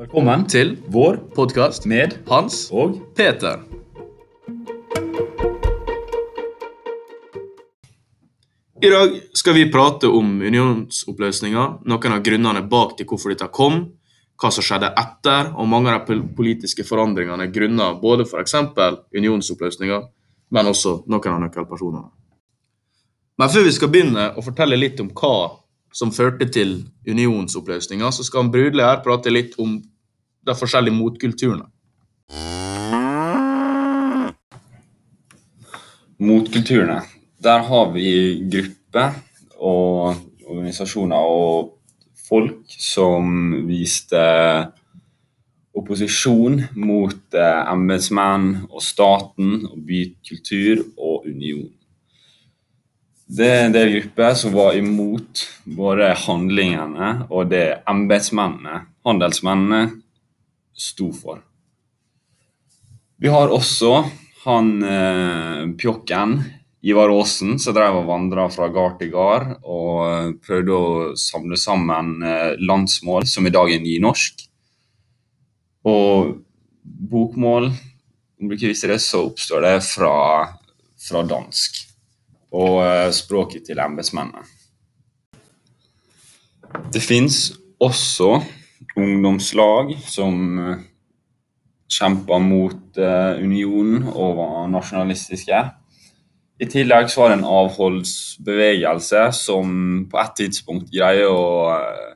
Velkommen til vår podkast med Hans og Peter. I dag skal vi prate om unionsoppløsninga, noen av grunnene bak til hvorfor dette kom, hva som skjedde etter, og mange av de politiske forandringene grunna både f.eks. unionsoppløsninga, men også noen av nøkkelpersonene. Men før vi skal begynne å fortelle litt om hva som førte til unionsoppløsninga, så skal Brudle her prate litt om de forskjellige motkulturene. motkulturene. Der har vi grupper og organisasjoner og folk som viste opposisjon mot eh, embetsmenn og staten og bykultur og union. Det er en del grupper som var imot både handlingene og det embetsmennene, handelsmennene, sto for. Vi har også han eh, pjokken, Ivar Aasen, som drev og vandra fra gard til gard og eh, prøvde å samle sammen eh, landsmål, som i dag er nynorsk. Og bokmål, om du ikke visste det, så oppstår det fra, fra dansk. Og eh, språket til embetsmennene. Det fins også ungdomslag som kjemper mot eh, unionen og var nasjonalistiske. I tillegg så var det en avholdsbevegelse som på et tidspunkt greier å eh,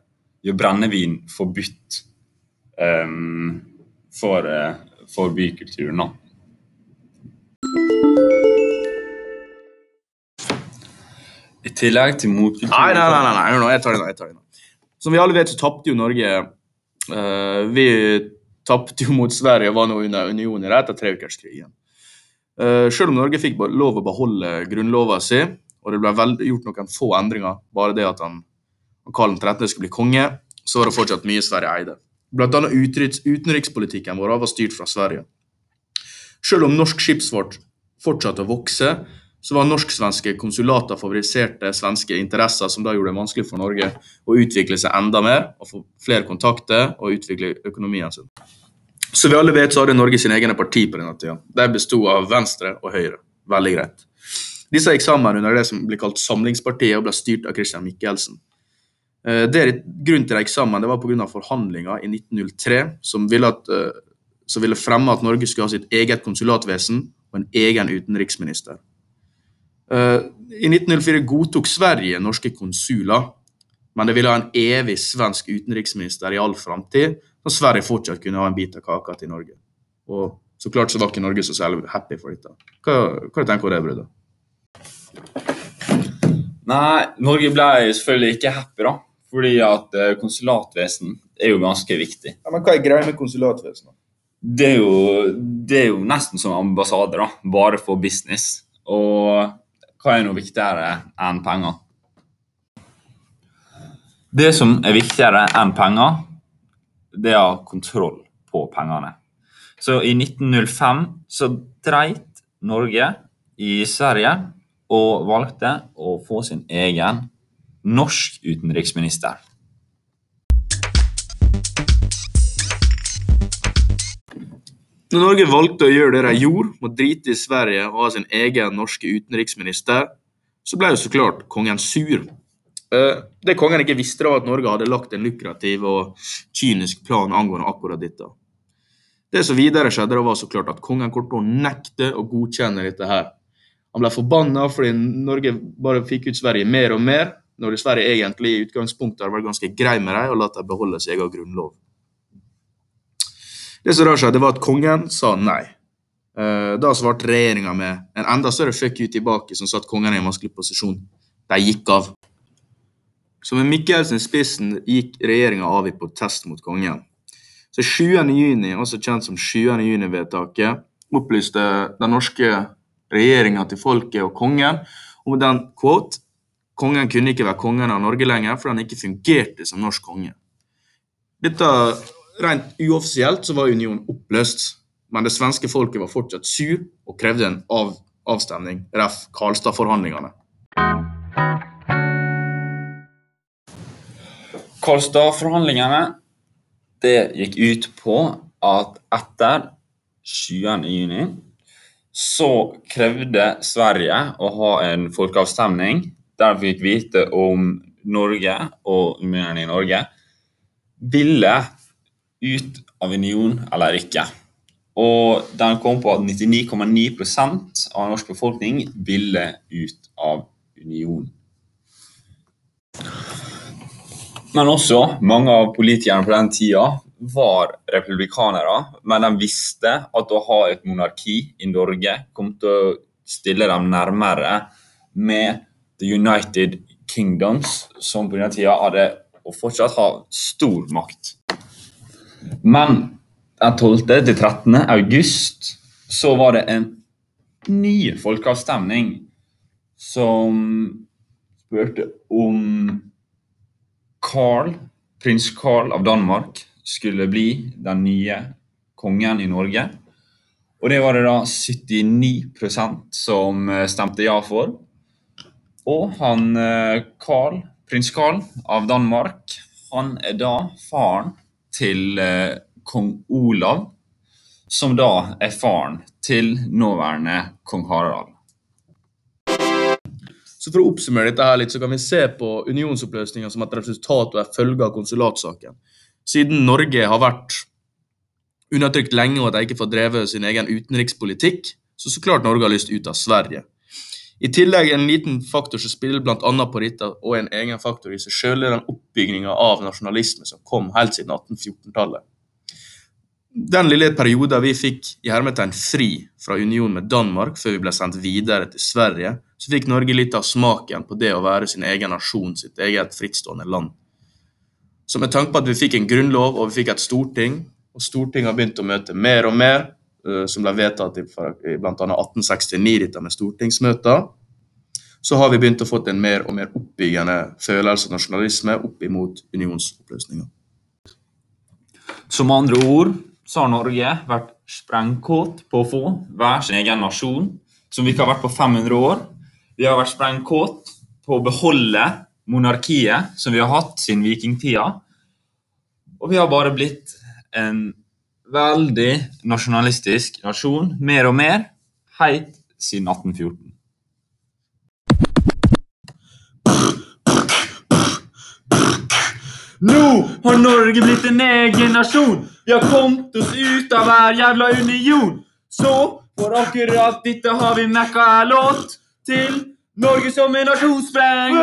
gjøre brennevin forbudt um, for, eh, for bykulturen. Tillegg til motkulturen Nei, nei, nei, nei, nei. jeg tar det nå. jeg tar det nå. Som vi alle vet, så tapte jo Norge uh, Vi tapte jo mot Sverige og var nå under unionen etter treukerskrigen. Uh, selv om Norge fikk lov å beholde grunnlova si, og det ble vel, gjort noen få endringer, bare det at han Karl 13. skulle bli konge, så var det fortsatt mye Sverige eide. Blant annet utenriks, utenrikspolitikken vår var styrt fra Sverige. Selv om norsk skipsfart fortsatte å vokse, så var norsk-svenske konsulater favoriserte svenske interesser, som da gjorde det vanskelig for Norge å utvikle seg enda mer, og få flere kontakter og utvikle økonomien sin. Som vi alle vet, så hadde Norge sine egne parti på denne tida. De bestod av Venstre og Høyre. Veldig greit. Disse gikk sammen under det som blir kalt Samlingspartiet, og ble styrt av Christian Michelsen. Eh, Grunnen til de gikk sammen, det var pga. forhandlinger i 1903 som ville, at, eh, som ville fremme at Norge skulle ha sitt eget konsulatvesen og en egen utenriksminister. Eh, I 1904 godtok Sverige norske konsuler, men det ville ha en evig svensk utenriksminister i all framtid, så Sverige fortsatt kunne ha en bit av kaka til Norge. Og så klart så var ikke Norge så særlig happy for dette. Hva, hva tenker du om det, bruddet? Nei, Norge ble selvfølgelig ikke happy, da. Fordi at eh, konsulatvesen er jo ganske viktig. Ja, men Hva er greia med konsulatvesenet? Det er, jo, det er jo nesten som ambassade, da. Bare for business. Og hva er noe viktigere enn penger? Det som er viktigere enn penger, det er kontroll på pengene. Så i 1905 så dreit Norge i Sverige og valgte å få sin egen norsk utenriksminister. Når Norge valgte å gjøre det de gjorde, å drite i Sverige og ha sin egen norske utenriksminister, så ble jo så klart kongen sur. Eh, Det kongen ikke visste, var at Norge hadde lagt en lukrativ og kynisk plan angående akkurat dette. Det som videre skjedde, var så klart at kongen kom til å nekte å godkjenne dette her. Han ble forbanna fordi Norge bare fikk ut Sverige mer og mer, når Sverige egentlig i utgangspunktet hadde vært ganske grei med dem og latt dem beholde sin egen grunnlov. Det som da skjedde, var at kongen sa nei. Eh, Da svarte regjeringa med en enda større fuck you tilbake, som satte kongen i en vanskelig posisjon. De gikk av. Så med Mikkelsen i spissen gikk regjeringa av i protest mot kongen. Så 7. juni, også kjent som 7. juni-vedtaket, opplyste den norske regjeringa til folket og kongen om den quote Kongen kunne ikke være kongen av Norge lenger fordi han ikke fungerte som norsk konge. Dette Rent uoffisielt så var unionen oppløst, men det svenske folket var fortsatt sur og krevde en av, avstemning, ref. Karlstad-forhandlingene. Karlstad-forhandlingene det gikk ut på at etter 7. juni så krevde Sverige å ha en folkeavstemning der vi fikk vite om Norge og unionen i Norge ville ut av union eller ikke. Og den kom på at 99,9% av norsk befolkning ville ut av union. Men også mange av politikerne på den tida var republikanere, men de visste at å ha et monarki i Norge kom til å stille dem nærmere med The United Kingdoms, som på den tida hadde og fortsatt har stor makt. Men den 12. til 13. august så var det en ny folkeavstemning som spurte om Carl, prins Carl av Danmark skulle bli den nye kongen i Norge. Og det var det da 79% som eh, stemte ja for. Og han Carl, eh, prins Carl av Danmark, han er da faren til eh, kong Olav, som da er faren til nåværende kong Harald. Så For å oppsummere dette her litt, så kan vi se på unionsoppløsninga som et resultat og en følge av konsulatsaken. Siden Norge har vært undertrykt lenge og at de ikke får drevet sin egen utenrikspolitikk, så så klart Norge har lyst ut av Sverige. I tillegg en liten faktor som spiller annet på dette, og en egen faktor i seg selv, er den oppbygginga av nasjonalisme som kom helt siden 1814-tallet den lille perioden vi fikk i hermetegn fri fra union med Danmark før vi ble sendt videre til Sverige, så fikk Norge litt av smaken på det å være sin egen nasjon, sitt eget frittstående land. Så med tanke på at vi fikk en grunnlov og vi fikk et storting, og Stortinget har begynt å møte mer og mer, som ble vedtatt i bl.a. 1869, dette med stortingsmøter, så har vi begynt å få en mer og mer oppbyggende følelse av nasjonalisme opp imot unionsoppløsninga. Som andre ord så har Norge vært sprengkåt på å få hver sin egen nasjon, som vi ikke har vært på 500 år. Vi har vært sprengkåt på å beholde monarkiet som vi har hatt siden vikingtida. Og vi har bare blitt en veldig nasjonalistisk nasjon, mer og mer, helt siden 1814. Nå har Norge blitt en egen nasjon! Vi har kommet oss ut av hver jævla union! Så for akkurat dette har vi mekka låt til Norge som en nasjon spreng